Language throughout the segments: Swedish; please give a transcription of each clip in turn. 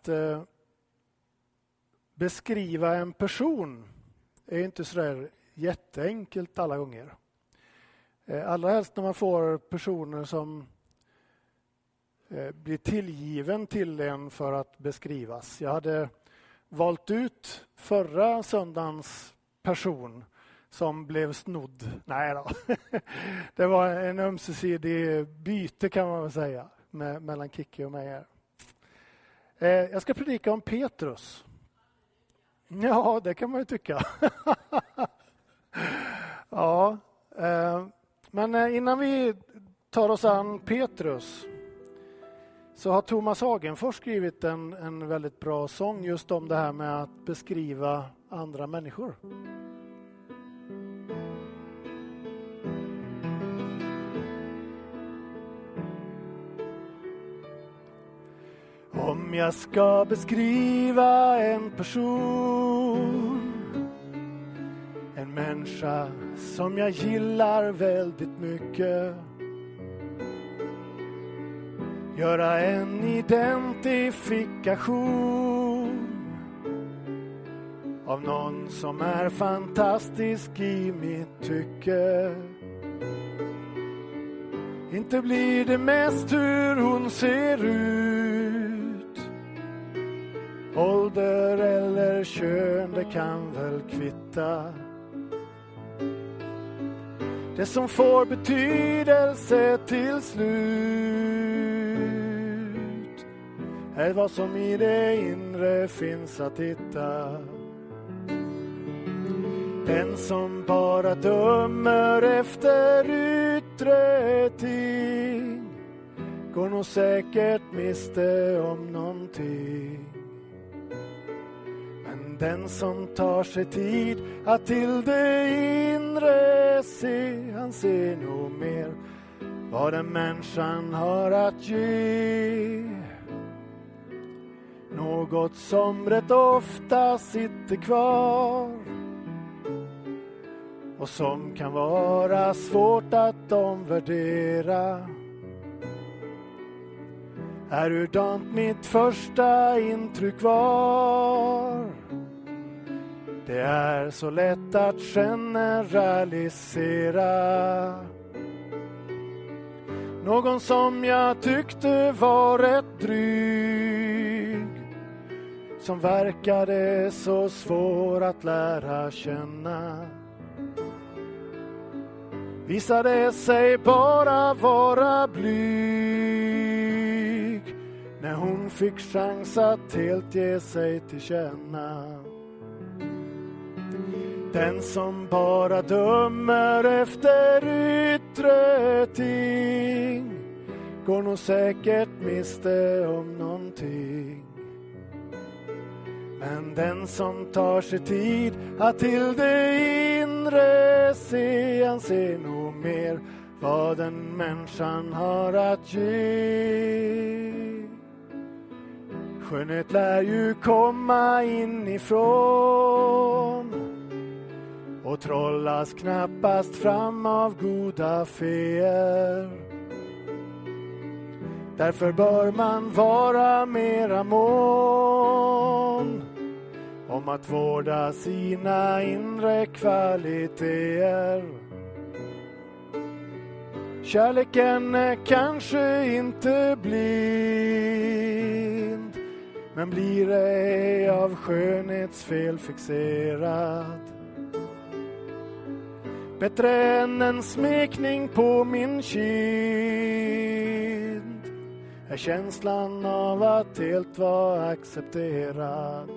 att eh, beskriva en person är inte så där jätteenkelt alla gånger. Eh, allra helst när man får personer som eh, blir tillgiven till en för att beskrivas. Jag hade valt ut förra söndagens person som blev snodd. Nej då. Det var en ömsesidig byte kan man väl säga med, mellan Kicki och mig. Här. Eh, jag ska predika om Petrus. Ja, det kan man ju tycka. ja, eh, men eh, innan vi tar oss an Petrus så har Thomas Hagenfors skrivit en, en väldigt bra sång just om det här med att beskriva andra människor. Om jag ska beskriva en person En människa som jag gillar väldigt mycket Göra en identifikation av någon som är fantastisk i mitt tycke. Inte blir det mest hur hon ser ut. Ålder eller kön, det kan väl kvitta. Det som får betydelse till slut är vad som i det inre finns att hitta. Den som bara dömer efter yttre ting går nog säkert miste om någonting. Den som tar sig tid att till det inre se, han ser nog mer vad den människan har att ge. Något som rätt ofta sitter kvar och som kan vara svårt att omvärdera är hurdant mitt första intryck var det är så lätt att generalisera. Någon som jag tyckte var rätt dryg. Som verkade så svår att lära känna. Visade sig bara vara blyg. När hon fick chans att helt ge sig till känna. Den som bara dömer efter yttre ting går nog säkert miste om någonting. Men den som tar sig tid att till det inre se, han ser nog mer vad den människan har att ge. Skönhet lär ju komma inifrån och trollas knappast fram av goda feer. Därför bör man vara mera mån om att vårda sina inre kvaliteter. Kärleken är kanske inte blind men blir ej av skönhetsfel fixerad. Bättre än en smekning på min kind är känslan av att helt vara accepterad.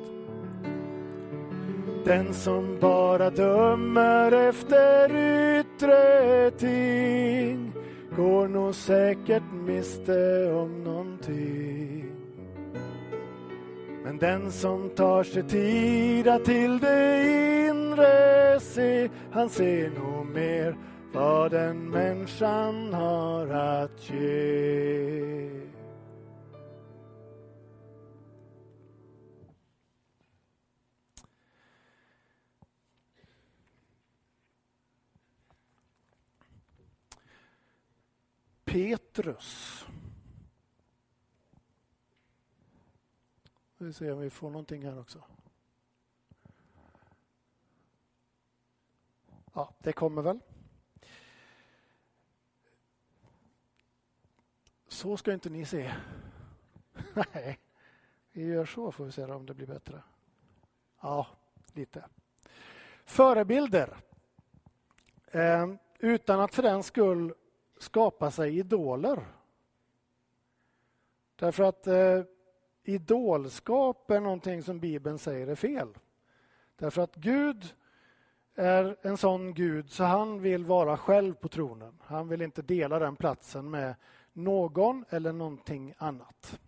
Den som bara dömer efter yttre ting går nog säkert miste om någonting. Men den som tar sig tid att till det inre se, han ser nog mer vad den människan har att ge. Petrus vi se om vi får någonting här också. Ja, det kommer väl. Så ska inte ni se. Nej, vi gör så får vi se om det blir bättre. Ja, lite. Förebilder. Eh, utan att för den skull skapa sig idoler. Därför att eh, idolskap är någonting som Bibeln säger är fel. Därför att Gud är en sån Gud så han vill vara själv på tronen. Han vill inte dela den platsen med någon eller någonting annat.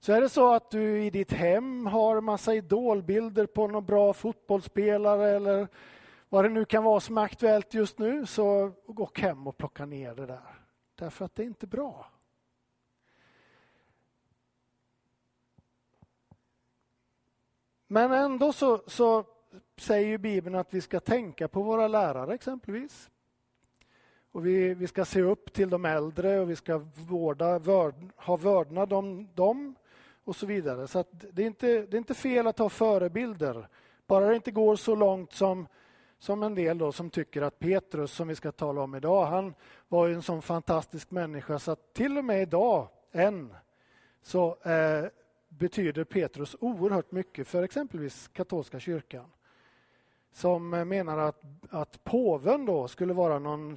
Så är det så att du i ditt hem har massa idolbilder på någon bra fotbollsspelare eller vad det nu kan vara som är aktuellt just nu, så gå hem och plocka ner det där. Därför att det är inte bra. Men ändå så, så säger Bibeln att vi ska tänka på våra lärare exempelvis. Och vi, vi ska se upp till de äldre och vi ska vårda, vörd, ha vördnad om dem och så vidare. Så det, är inte, det är inte fel att ha förebilder, bara det inte går så långt som, som en del då som tycker att Petrus, som vi ska tala om idag, han var en sån fantastisk människa så att till och med idag, än, så eh, betyder Petrus oerhört mycket för exempelvis katolska kyrkan. Som menar att, att påven då skulle vara någon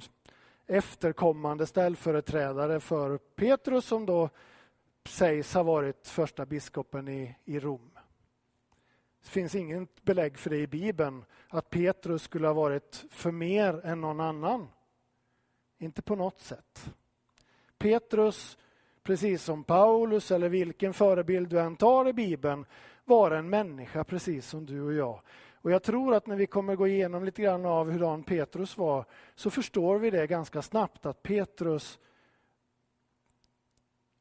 efterkommande ställföreträdare för Petrus som då sägs ha varit första biskopen i, i Rom. Det finns inget belägg för det i Bibeln, att Petrus skulle ha varit för mer än någon annan. Inte på något sätt. Petrus, precis som Paulus eller vilken förebild du än tar i Bibeln, vara en människa precis som du och jag. Och Jag tror att när vi kommer gå igenom lite grann av hur Petrus var, så förstår vi det ganska snabbt att Petrus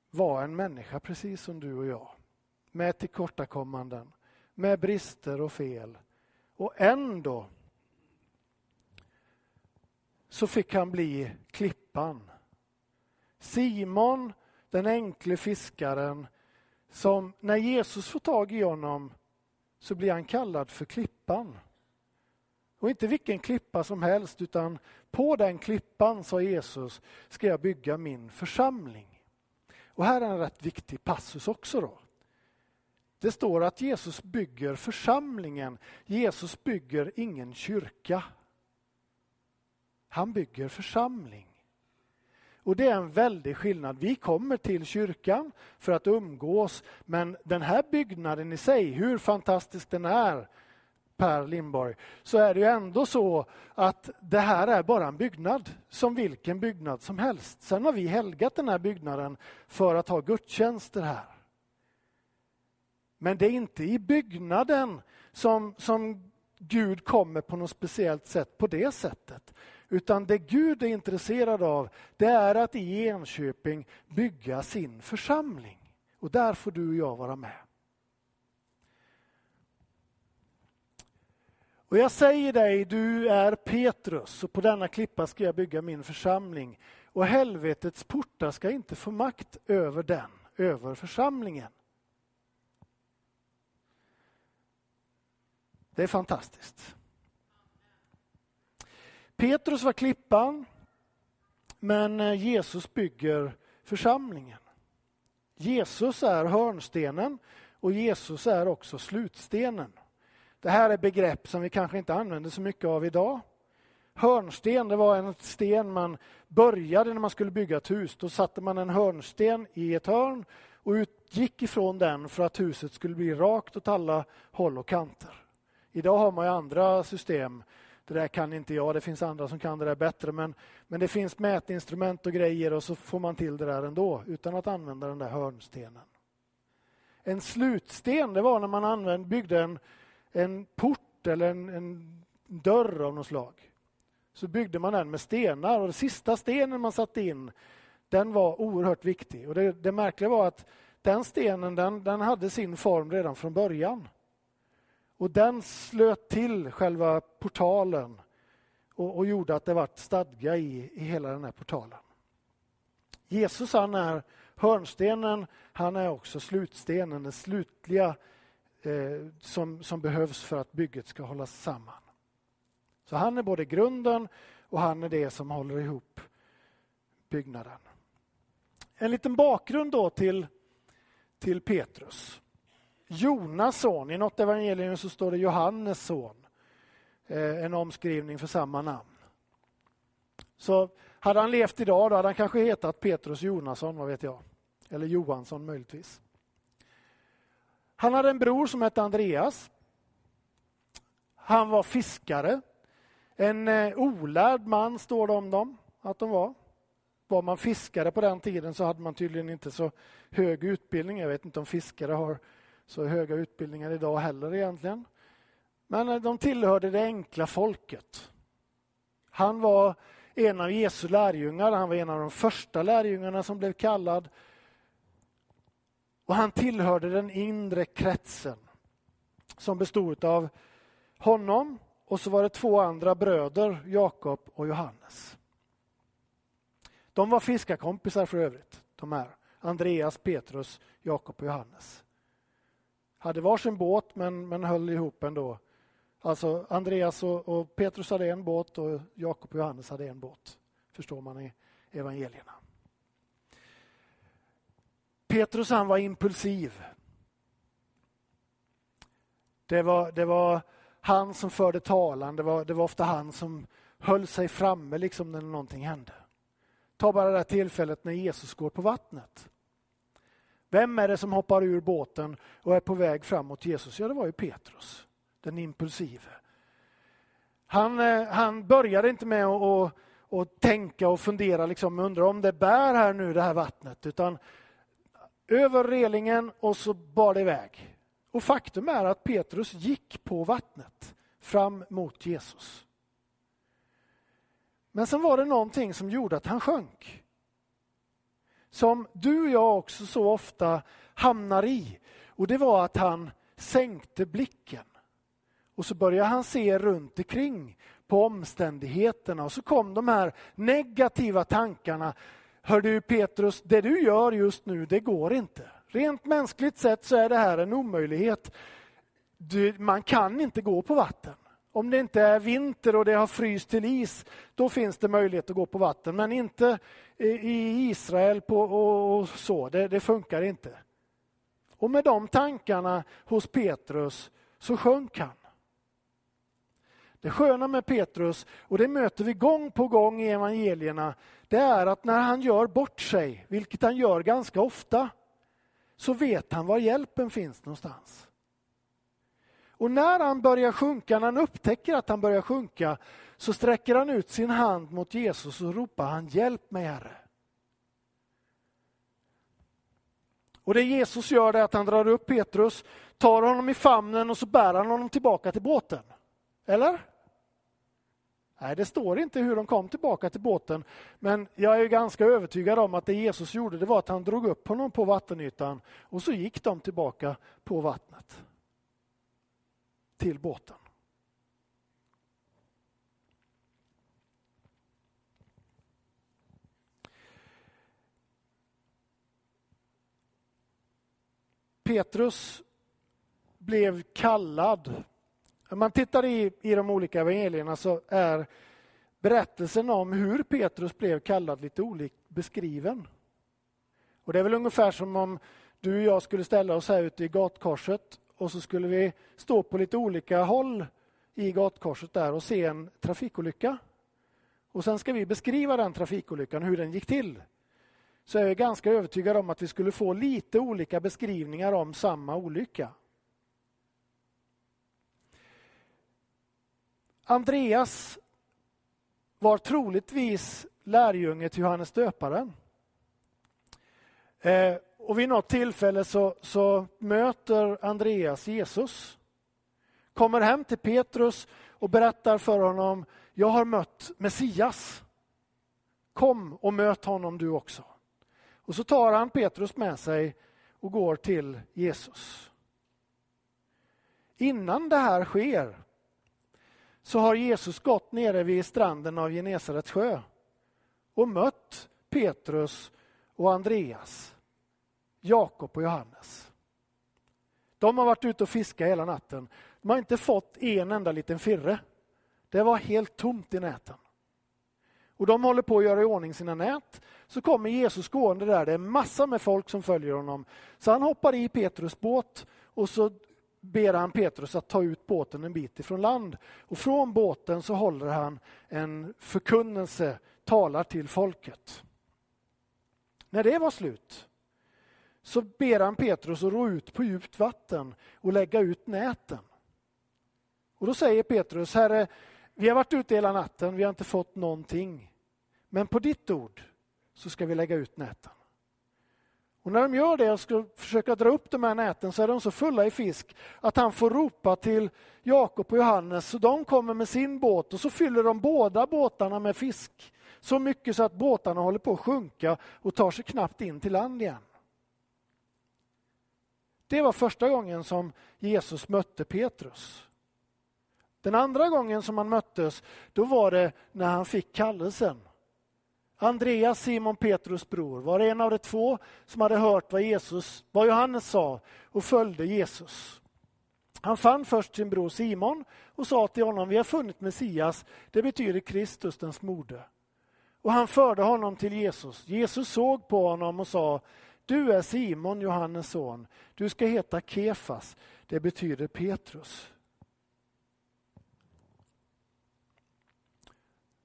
var en människa precis som du och jag. Med tillkortakommanden, med brister och fel. Och ändå så fick han bli klippan. Simon, den enkle fiskaren, som när Jesus får tag i honom så blir han kallad för klippan. Och inte vilken klippa som helst, utan på den klippan, sa Jesus, ska jag bygga min församling. Och här är en rätt viktig passus också. då. Det står att Jesus bygger församlingen. Jesus bygger ingen kyrka. Han bygger församling. Och det är en väldig skillnad. Vi kommer till kyrkan för att umgås, men den här byggnaden i sig, hur fantastisk den är, Per Lindborg, så är det ju ändå så att det här är bara en byggnad, som vilken byggnad som helst. Sen har vi helgat den här byggnaden för att ha gudstjänster här. Men det är inte i byggnaden som, som Gud kommer på något speciellt sätt på det sättet. Utan det Gud är intresserad av, det är att i Enköping bygga sin församling. Och där får du och jag vara med. Och jag säger dig, du är Petrus och på denna klippa ska jag bygga min församling. Och helvetets portar ska inte få makt över den, över församlingen. Det är fantastiskt. Petrus var klippan, men eh, Jesus bygger församlingen. Jesus är hörnstenen och Jesus är också slutstenen. Det här är begrepp som vi kanske inte använder så mycket av idag. Hörnsten det var en sten man började när man skulle bygga ett hus. Då satte man en hörnsten i ett hörn och utgick ifrån den för att huset skulle bli rakt åt alla håll och kanter. Idag har man andra system. Det där kan inte jag, det finns andra som kan det där bättre. Men, men det finns mätinstrument och grejer och så får man till det där ändå utan att använda den där hörnstenen. En slutsten det var när man använde, byggde en en port eller en, en dörr av något slag. Så byggde man den med stenar och den sista stenen man satte in den var oerhört viktig. Och det, det märkliga var att den stenen den, den hade sin form redan från början. Och den slöt till själva portalen och, och gjorde att det var stadga i, i hela den här portalen. Jesus han är Hörnstenen, han är också slutstenen, den slutliga eh, som, som behövs för att bygget ska hållas samman. Så han är både grunden och han är det som håller ihop byggnaden. En liten bakgrund då till, till Petrus. Jonas son, i något evangelium så står det Johannes son. Eh, en omskrivning för samma namn. Så hade han levt idag då hade han kanske hetat Petrus Jonasson, vad vet jag. Eller Johansson möjligtvis. Han hade en bror som hette Andreas. Han var fiskare. En eh, olärd man står det om dem att de var. Var man fiskare på den tiden så hade man tydligen inte så hög utbildning. Jag vet inte om fiskare har så höga utbildningar idag heller egentligen. Men eh, de tillhörde det enkla folket. Han var en av Jesu lärjungar, han var en av de första lärjungarna som blev kallad. Och han tillhörde den inre kretsen som bestod av honom och så var det två andra bröder, Jakob och Johannes. De var fiskarkompisar för övrigt, de här. Andreas, Petrus, Jakob och Johannes. Hade varsin båt men, men höll ihop ändå. Alltså Andreas och, och Petrus hade en båt och Jakob och Johannes hade en båt. Förstår man i evangelierna. Petrus han var impulsiv. Det var, det var han som förde talan, det var, det var ofta han som höll sig framme liksom när någonting hände. Ta bara det här tillfället när Jesus går på vattnet. Vem är det som hoppar ur båten och är på väg fram mot Jesus? Ja, det var ju Petrus, den impulsive. Han, eh, han började inte med att, och tänka och fundera, liksom, undra om det bär här nu det här vattnet, utan över relingen och så bar det iväg. Och faktum är att Petrus gick på vattnet fram mot Jesus. Men sen var det någonting som gjorde att han sjönk. Som du och jag också så ofta hamnar i. Och det var att han sänkte blicken. Och så började han se runt omkring på omständigheterna och så kom de här negativa tankarna. Hör du Petrus, det du gör just nu, det går inte. Rent mänskligt sett så är det här en omöjlighet. Du, man kan inte gå på vatten. Om det inte är vinter och det har fryst till is, då finns det möjlighet att gå på vatten. Men inte eh, i Israel på, och, så, det, det funkar inte. Och med de tankarna hos Petrus så sjönk han. Det sköna med Petrus, och det möter vi gång på gång i evangelierna, det är att när han gör bort sig, vilket han gör ganska ofta, så vet han var hjälpen finns någonstans. Och när han börjar sjunka, när han upptäcker att han börjar sjunka, så sträcker han ut sin hand mot Jesus och ropar han hjälp mig Herre. Och det Jesus gör är att han drar upp Petrus, tar honom i famnen och så bär han honom tillbaka till båten. Eller? Nej, det står inte hur de kom tillbaka till båten. Men jag är ganska övertygad om att det Jesus gjorde det var att han drog upp honom på vattenytan och så gick de tillbaka på vattnet. Till båten. Petrus blev kallad om man tittar i, i de olika evangelierna så är berättelsen om hur Petrus blev kallad lite olikt beskriven. Och Det är väl ungefär som om du och jag skulle ställa oss här ute i gatkorset och så skulle vi stå på lite olika håll i gatkorset där och se en trafikolycka. Och sen ska vi beskriva den trafikolyckan, hur den gick till. Så är ganska övertygad om att vi skulle få lite olika beskrivningar om samma olycka. Andreas var troligtvis lärjunge till Johannes döparen. Eh, och vid något tillfälle så, så, möter Andreas Jesus. Kommer hem till Petrus och berättar för honom, jag har mött Messias. Kom och möt honom du också. Och så tar han Petrus med sig och går till Jesus. Innan det här sker så har Jesus gått nere vid stranden av Genesarets sjö och mött Petrus och Andreas Jakob och Johannes. De har varit ute och fiskat hela natten. De har inte fått en enda liten firre. Det var helt tomt i näten. Och de håller på att göra i ordning sina nät. Så kommer Jesus gående där, det är massor med folk som följer honom. Så han hoppar i Petrus båt och så ber han Petrus att ta ut båten en bit ifrån land. Och från båten så håller han en förkunnelse, talar till folket. När det var slut så ber han Petrus att ro ut på djupt vatten och lägga ut näten. Och då säger Petrus, Herre, vi har varit ute hela natten, vi har inte fått någonting. Men på ditt ord så ska vi lägga ut näten. Och när de gör det och ska försöka dra upp de här näten så är de så fulla i fisk att han får ropa till Jakob och Johannes så de kommer med sin båt och så fyller de båda båtarna med fisk. Så mycket så att båtarna håller på att sjunka och tar sig knappt in till land igen. Det var första gången som Jesus mötte Petrus. Den andra gången som han möttes, då var det när han fick kallelsen. Andreas, Simon Petrus bror, var en av de två som hade hört vad, Jesus, vad Johannes sa och följde Jesus. Han fann först sin bror Simon och sa till honom, vi har funnit Messias, det betyder Kristus, den smorde. Och han förde honom till Jesus. Jesus såg på honom och sa, du är Simon, Johannes son, du ska heta Kefas, det betyder Petrus.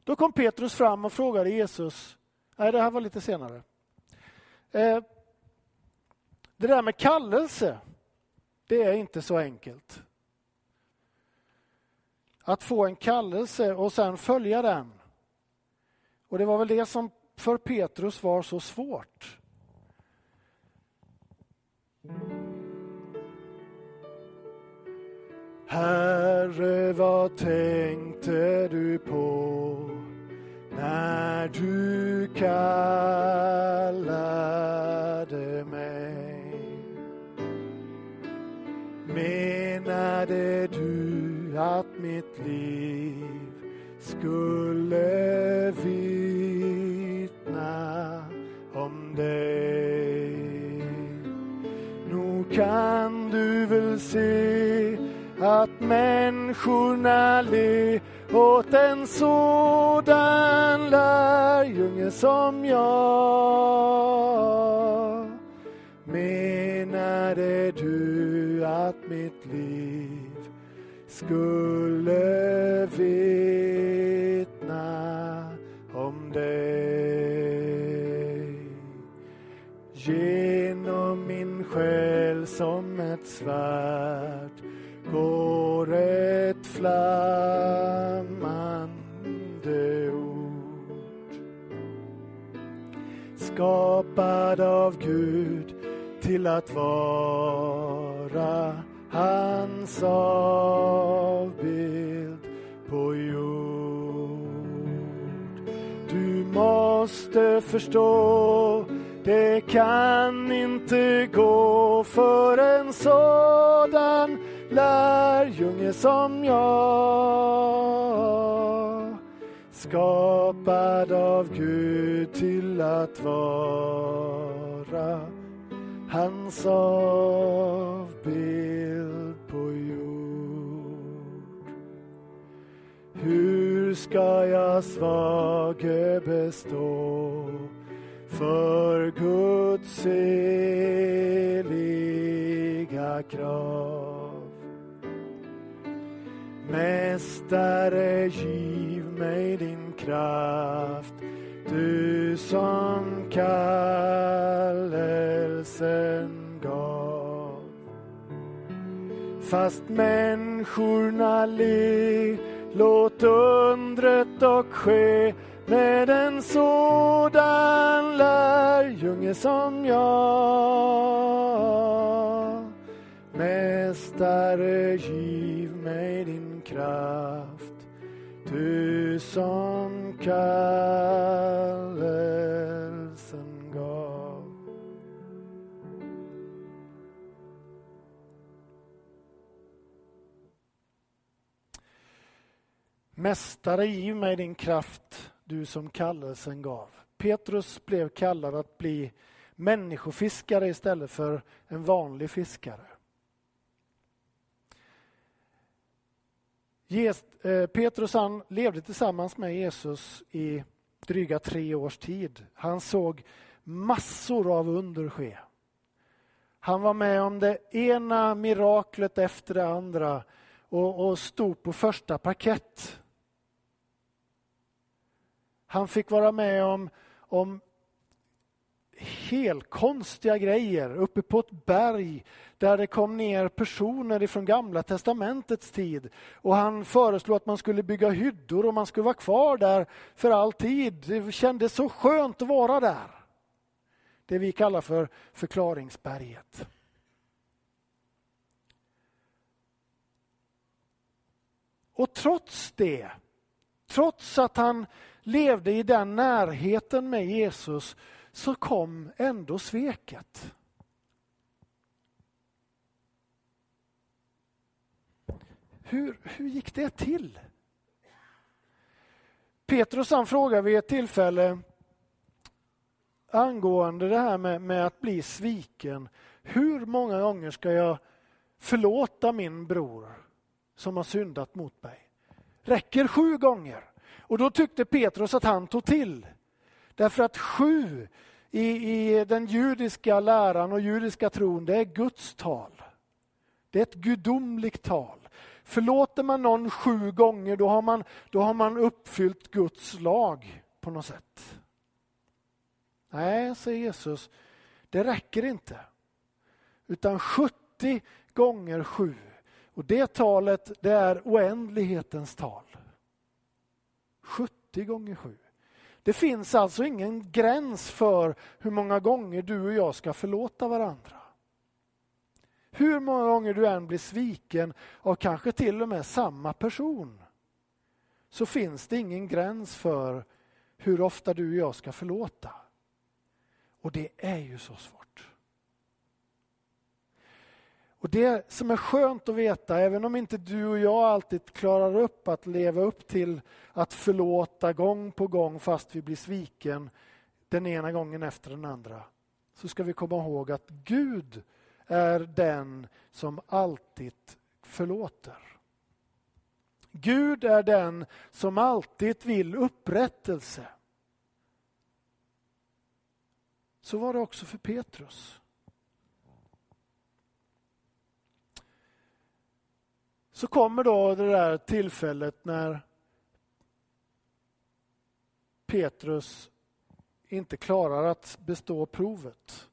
Då kom Petrus fram och frågade Jesus, nej det här var lite senare. Eh, det där med kallelse, det är inte så enkelt. Att få en kallelse och sen följa den. Och det var väl det som för Petrus var så svårt. Herre, vad tänkte du på när du kallade mig? Menade du att mitt liv skulle vittna om dig? Nog kan du väl se att människorna le åt en sådan lärjunge som jag. Menade du att mitt liv skulle vittna om dig? Genom min själ som ett svärd går ett flammande ord. Skapad av Gud till att vara hans avbild på jord. Du måste förstå det kan inte gå för en sådan lärjunge som jag. Skapad av Gud till att vara hans avbild på jord. Hur ska jag svage bestå för Guds heliga krav? Mästare, giv mig din kraft, du som kallelsen gav. Fast människorna le, låt undret dock ske med en sådan lärjunge som jag. Mästare, giv kraft, du som kallelsen gav. Mästare, giv mig din kraft, du som kallelsen gav. Petrus blev kallad att bli människofiskare istället för en vanlig fiskare. Eh, Petrus han levde tillsammans med Jesus i dryga tre års tid. Han såg massor av under ske. Han var med om det ena miraklet efter det andra och, och stod på första parkett. Han fick vara med om, om helkonstiga grejer uppe på ett berg där det kom ner personer ifrån Gamla testamentets tid. Och han föreslog att man skulle bygga hyddor och man skulle vara kvar där för all tid. Det kändes så skönt att vara där. Det vi kallar för förklaringsberget. Och trots det, trots att han levde i den närheten med Jesus, så kom ändå sveket. Hur, hur gick det till? Petrus han frågar vid ett tillfälle angående det här med, med att bli sviken. Hur många gånger ska jag förlåta min bror som har syndat mot mig? Räcker sju gånger? Och då tyckte Petrus att han tog till. Därför att sju i, i den judiska läran och judiska tron, det är Guds tal. Det är ett gudomligt tal. Förlåter man någon sju gånger, då har man, då har man uppfyllt Guds lag på något sätt. Nej, säger Jesus, det räcker inte. Utan 70 gånger sju. Och det talet, det är oändlighetens tal. 70 gånger sju. Det finns alltså ingen gräns för hur många gånger du och jag ska förlåta varandra. Hur många gånger du än blir sviken av kanske till och med samma person så finns det ingen gräns för hur ofta du och jag ska förlåta. Och det är ju så svårt. Och Det som är skönt att veta, även om inte du och jag alltid klarar upp att leva upp till att förlåta gång på gång fast vi blir sviken den ena gången efter den andra, så ska vi komma ihåg att Gud är den som alltid förlåter. Gud är den som alltid vill upprättelse. Så var det också för Petrus. Så kommer då det där tillfället när Petrus inte klarar att bestå provet.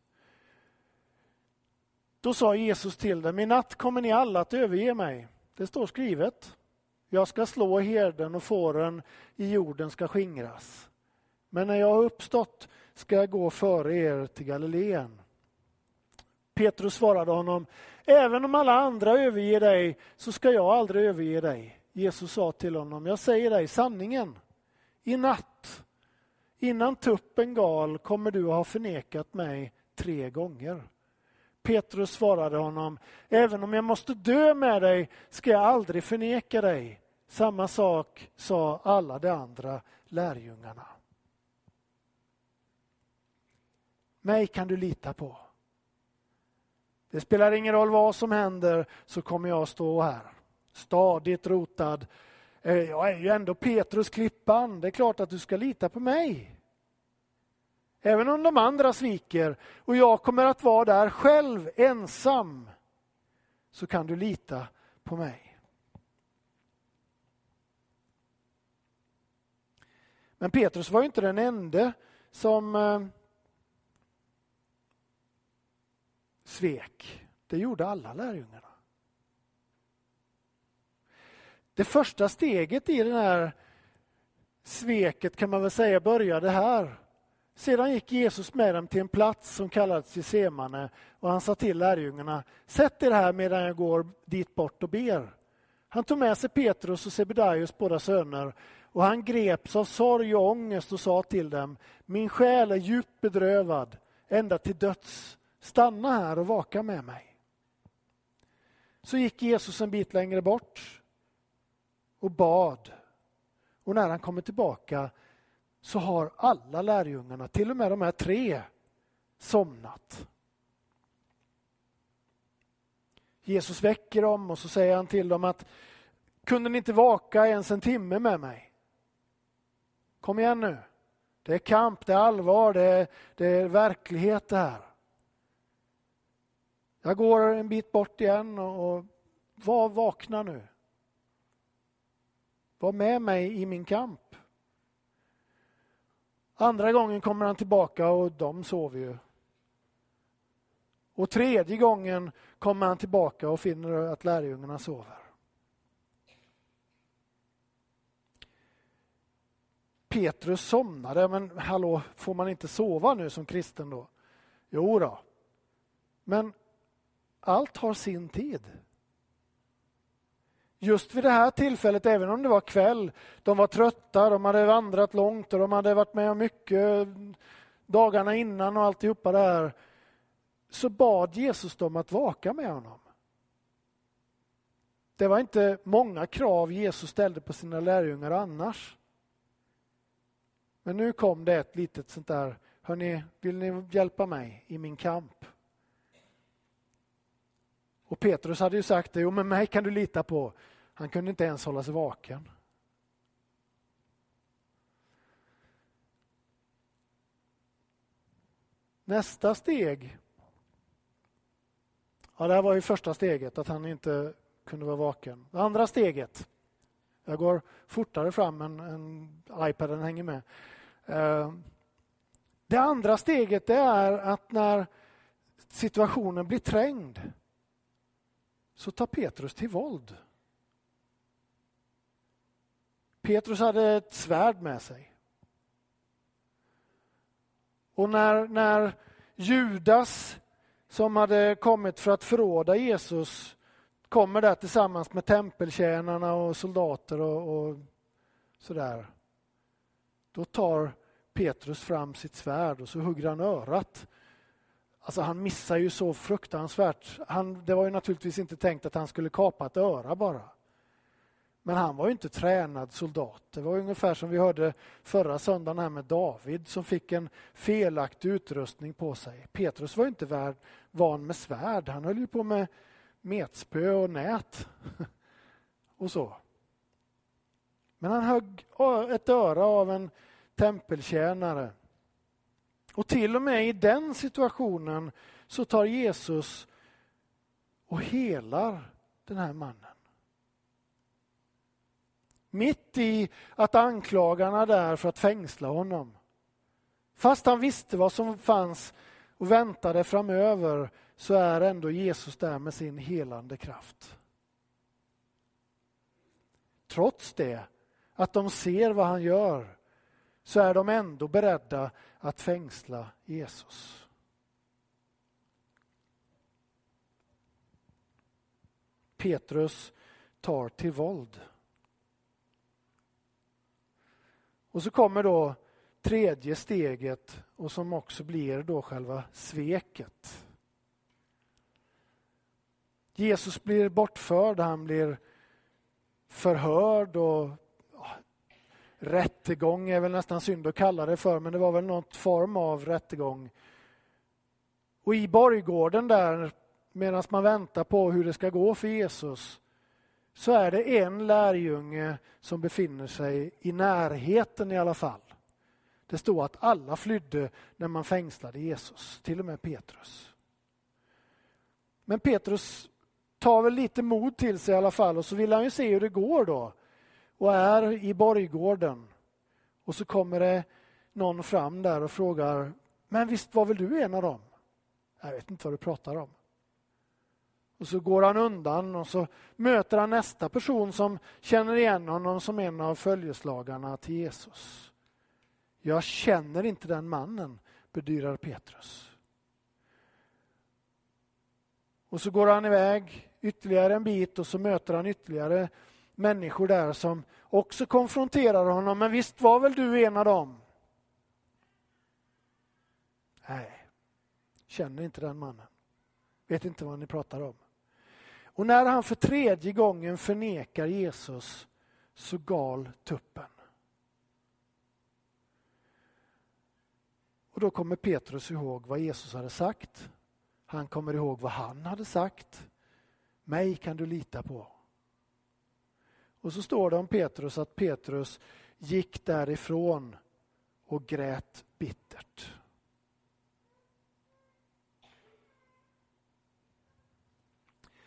Då sa Jesus till dem, i natt kommer ni alla att överge mig. Det står skrivet. Jag ska slå herden och fåren i jorden ska skingras. Men när jag har uppstått ska jag gå före er till Galileen. Petrus svarade honom, även om alla andra överger dig så ska jag aldrig överge dig. Jesus sa till honom, jag säger dig sanningen. I natt, innan tuppen gal, kommer du att ha förnekat mig tre gånger. Petrus svarade honom, även om jag måste dö med dig ska jag aldrig förneka dig. Samma sak sa alla de andra lärjungarna. Mig kan du lita på. Det spelar ingen roll vad som händer så kommer jag stå här. Stadigt rotad. Eh, jag är ju ändå Petrus klippan. Det är klart att du ska lita på mig. Även om de andra sviker och jag kommer att vara där själv, ensam, så kan du lita på mig. Men Petrus var inte den enda som eh, svek. Det gjorde alla lärjungarna. Det första steget i det här sveket kan man väl säga började här. Sedan gick Jesus med dem till en plats som kallades Getsemane och han sa till lärjungarna, sätt er här medan jag går dit bort och ber. Han tog med sig Petrus och Sebedaios båda söner och han greps av sorg och ångest och sa till dem, min själ är djupt bedrövad ända till döds. Stanna här och vaka med mig. Så gick Jesus en bit längre bort och bad. Och när han kommer tillbaka så har alla lärjungarna, till och med de här tre, somnat. Jesus väcker dem och så säger han till dem att kunde ni inte vaka ens en timme med mig? Kom igen nu. Det är kamp, det är allvar, det är, det är verklighet det här. Jag går en bit bort igen och, var vakna nu. Var med mig i min kamp. Andra gången kommer han tillbaka och de sover ju. Och tredje gången kommer han tillbaka och finner att lärjungarna sover. Petrus somnade, men hallå, får man inte sova nu som kristen då? Jo då. Men allt har sin tid. Just vid det här tillfället, även om det var kväll, de var trötta, de hade vandrat långt och de hade varit med om mycket dagarna innan och alltihopa det här, så bad Jesus dem att vaka med honom. Det var inte många krav Jesus ställde på sina lärjungar annars. Men nu kom det ett litet sånt där, hörni, vill ni hjälpa mig i min kamp? Och Petrus hade ju sagt det, jo men mig kan du lita på. Han kunde inte ens hålla sig vaken. Nästa steg. Ja, det här var ju första steget, att han inte kunde vara vaken. Det andra steget. Jag går fortare fram än, än iPaden hänger med. Eh, det andra steget är att när situationen blir trängd så tar Petrus till våld. Petrus hade ett svärd med sig. Och när, när Judas, som hade kommit för att förråda Jesus, kommer där tillsammans med tempeltjänarna och soldater och, och sådär. Då tar Petrus fram sitt svärd och så hugger han örat. Alltså han missar ju så fruktansvärt. Han, det var ju naturligtvis inte tänkt att han skulle kapa ett öra bara. Men han var ju inte tränad soldat. Det var ungefär som vi hörde förra söndagen här med David som fick en felaktig utrustning på sig. Petrus var inte värd, van med svärd. Han höll ju på med metspö och nät och så. Men han högg ett öra av en tempeltjänare. Och till och med i den situationen så tar Jesus och helar den här mannen. Mitt i att anklagarna där för att fängsla honom. Fast han visste vad som fanns och väntade framöver så är ändå Jesus där med sin helande kraft. Trots det, att de ser vad han gör, så är de ändå beredda att fängsla Jesus. Petrus tar till våld. Och så kommer då tredje steget och som också blir då själva sveket. Jesus blir bortförd, han blir förhörd och rättegång är väl nästan synd att kalla det för, men det var väl något form av rättegång. Och i borggården där, medan man väntar på hur det ska gå för Jesus, så är det en lärjunge som befinner sig i närheten i alla fall. Det står att alla flydde när man fängslade Jesus, till och med Petrus. Men Petrus tar väl lite mod till sig i alla fall och så vill han ju se hur det går då och är i borggården. Och så kommer det någon fram där och frågar, men visst var väl du en av dem? Jag vet inte vad du pratar om. Och så går han undan och så möter han nästa person som känner igen honom som en av följeslagarna till Jesus. Jag känner inte den mannen, bedyrar Petrus. Och så går han iväg ytterligare en bit och så möter han ytterligare människor där som också konfronterar honom. Men visst var väl du en av dem? Nej, känner inte den mannen. Vet inte vad ni pratar om. Och när han för tredje gången förnekar Jesus så gal tuppen. Och då kommer Petrus ihåg vad Jesus hade sagt. Han kommer ihåg vad han hade sagt. Mig kan du lita på. Och så står det om Petrus att Petrus gick därifrån och grät bittert.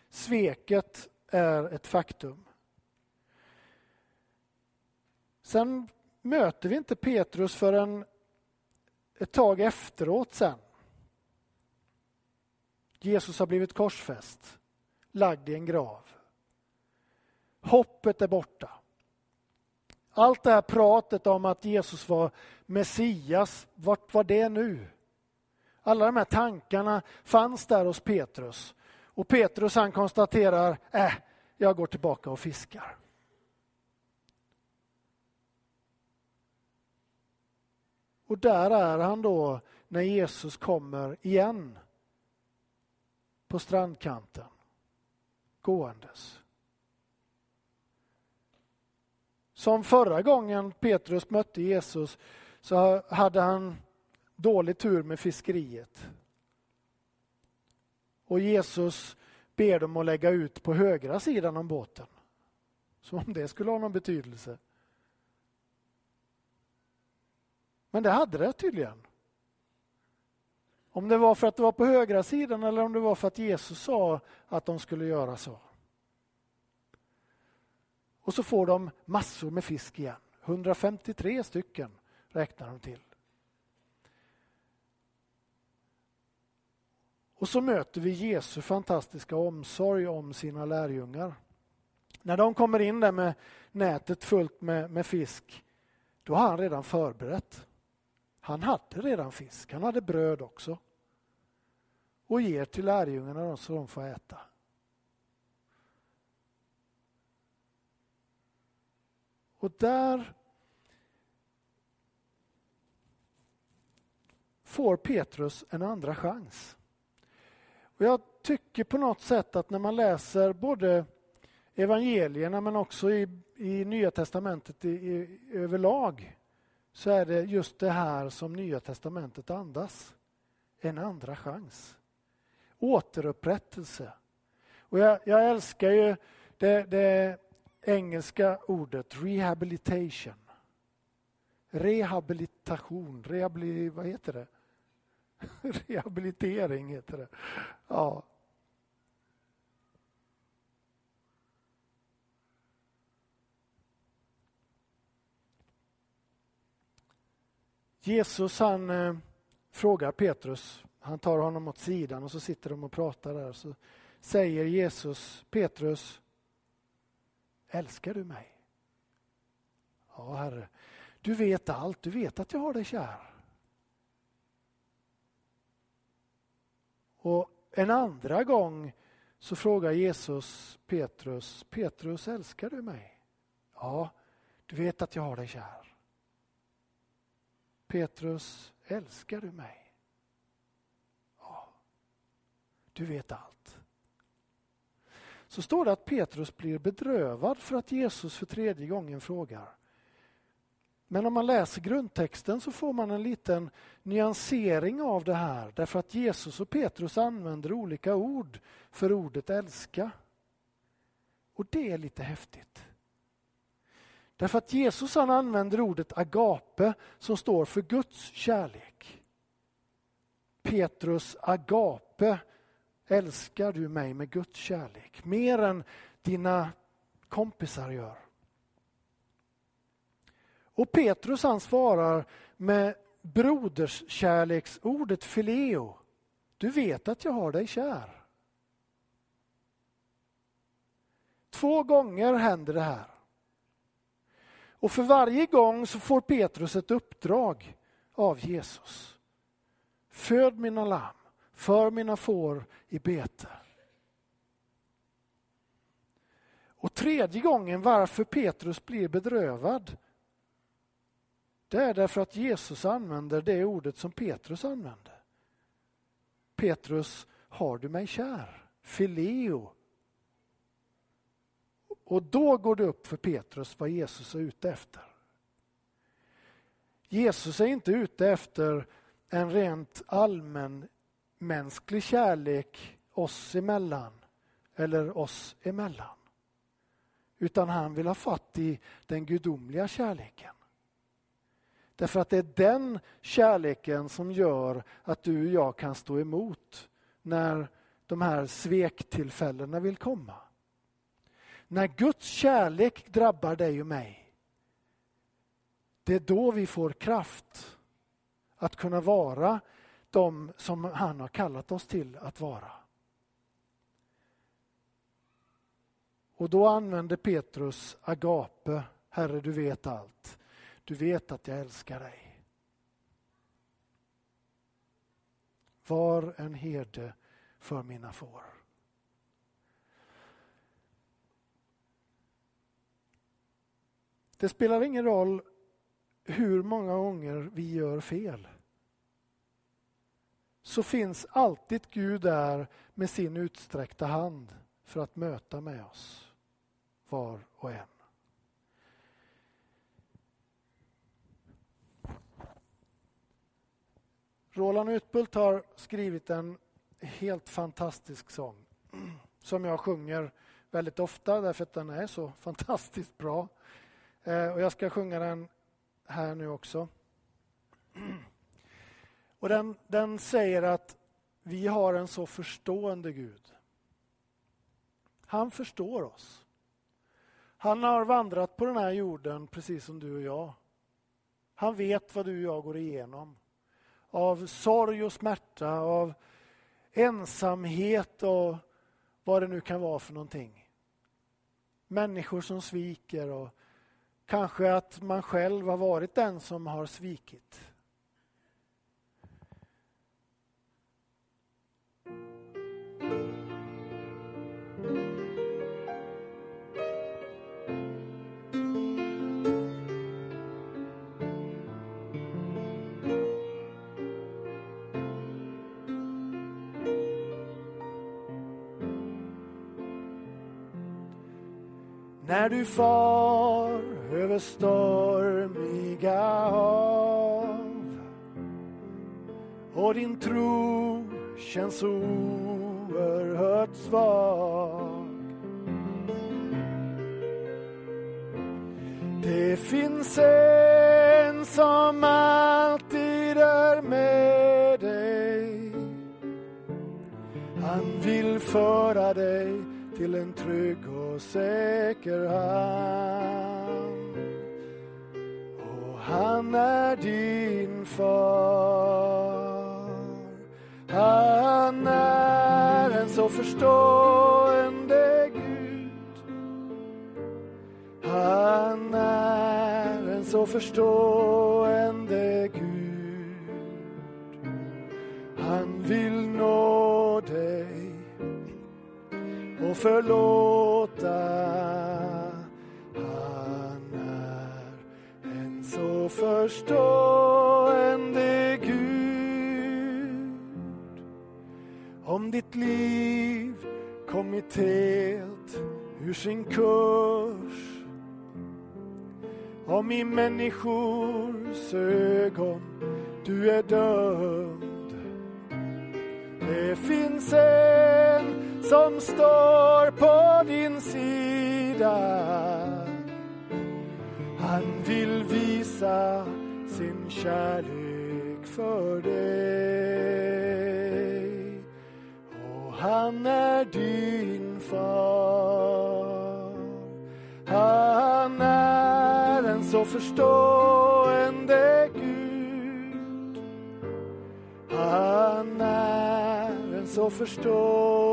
Sveket är ett faktum. Sen möter vi inte Petrus förrän ett tag efteråt sen. Jesus har blivit korsfäst, lagd i en grav. Hoppet är borta. Allt det här pratet om att Jesus var Messias, vart var det nu? Alla de här tankarna fanns där hos Petrus. Och Petrus han konstaterar, äh, jag går tillbaka och fiskar. Och där är han då när Jesus kommer igen på strandkanten gåendes. Som förra gången Petrus mötte Jesus så hade han dålig tur med fiskeriet. Och Jesus ber dem att lägga ut på högra sidan om båten. Som om det skulle ha någon betydelse. Men det hade det tydligen. Om det var för att det var på högra sidan eller om det var för att Jesus sa att de skulle göra så. Och så får de massor med fisk igen. 153 stycken räknar de till. Och så möter vi Jesu fantastiska omsorg om sina lärjungar. När de kommer in där med nätet fullt med, med fisk, då har han redan förberett. Han hade redan fisk, han hade bröd också. Och ger till lärjungarna så de får äta. Och där får Petrus en andra chans. Och jag tycker på något sätt att när man läser både evangelierna men också i, i Nya testamentet i, i, överlag så är det just det här som Nya testamentet andas. En andra chans. Återupprättelse. Och jag, jag älskar ju det, det engelska ordet rehabilitation. Rehabilitation, rehabili, vad heter det? Rehabilitering heter det. Ja. Jesus han eh, frågar Petrus, han tar honom åt sidan och så sitter de och pratar där. Så säger Jesus, Petrus, älskar du mig? Ja, Herre, du vet allt, du vet att jag har dig kär. Och en andra gång så frågar Jesus Petrus, Petrus älskar du mig? Ja, du vet att jag har dig kär. Petrus, älskar du mig? Ja, du vet allt. Så står det att Petrus blir bedrövad för att Jesus för tredje gången frågar. Men om man läser grundtexten så får man en liten nyansering av det här därför att Jesus och Petrus använder olika ord för ordet älska. Och det är lite häftigt. Därför att Jesus han använder ordet agape som står för Guds kärlek. Petrus agape, älskar du mig med Guds kärlek mer än dina kompisar gör. Och Petrus han svarar med broderskärleksordet fileo. Du vet att jag har dig kär. Två gånger händer det här. Och för varje gång så får Petrus ett uppdrag av Jesus. Föd mina lamm, för mina får i bete. Och tredje gången varför Petrus blir bedrövad det är därför att Jesus använder det ordet som Petrus använde. Petrus, har du mig kär? Fileo. Och då går det upp för Petrus vad Jesus är ute efter. Jesus är inte ute efter en rent allmän mänsklig kärlek oss emellan eller oss emellan. Utan han vill ha fatt i den gudomliga kärleken. Därför att det är den kärleken som gör att du och jag kan stå emot när de här svektillfällena vill komma. När Guds kärlek drabbar dig och mig, det är då vi får kraft att kunna vara de som han har kallat oss till att vara. Och då använder Petrus agape, Herre du vet allt. Du vet att jag älskar dig. Var en herde för mina får. Det spelar ingen roll hur många gånger vi gör fel. Så finns alltid Gud där med sin utsträckta hand för att möta med oss, var och en. Roland Utbult har skrivit en helt fantastisk sång som jag sjunger väldigt ofta därför att den är så fantastiskt bra. Eh, och jag ska sjunga den här nu också. Och den, den säger att vi har en så förstående Gud. Han förstår oss. Han har vandrat på den här jorden precis som du och jag. Han vet vad du och jag går igenom. Av sorg och smärta, av ensamhet och vad det nu kan vara för någonting. Människor som sviker och kanske att man själv har varit den som har svikit. När du far över stormiga hav och din tro känns oerhört svag. Det finns en som alltid är med dig. Han vill föra dig till en trygg och säker hamn. Och han är din far. Han är en så förstående Gud. Han är en så förstående Gud. Han vill och förlåta. Han är en så förstående Gud. Om ditt liv kommit helt ur sin kurs om i människors ögon du är dömd. Det finns en som står på din sida. Han vill visa sin kärlek för dig. Och han är din far. Han är en så förstående Gud. Han är en så förstående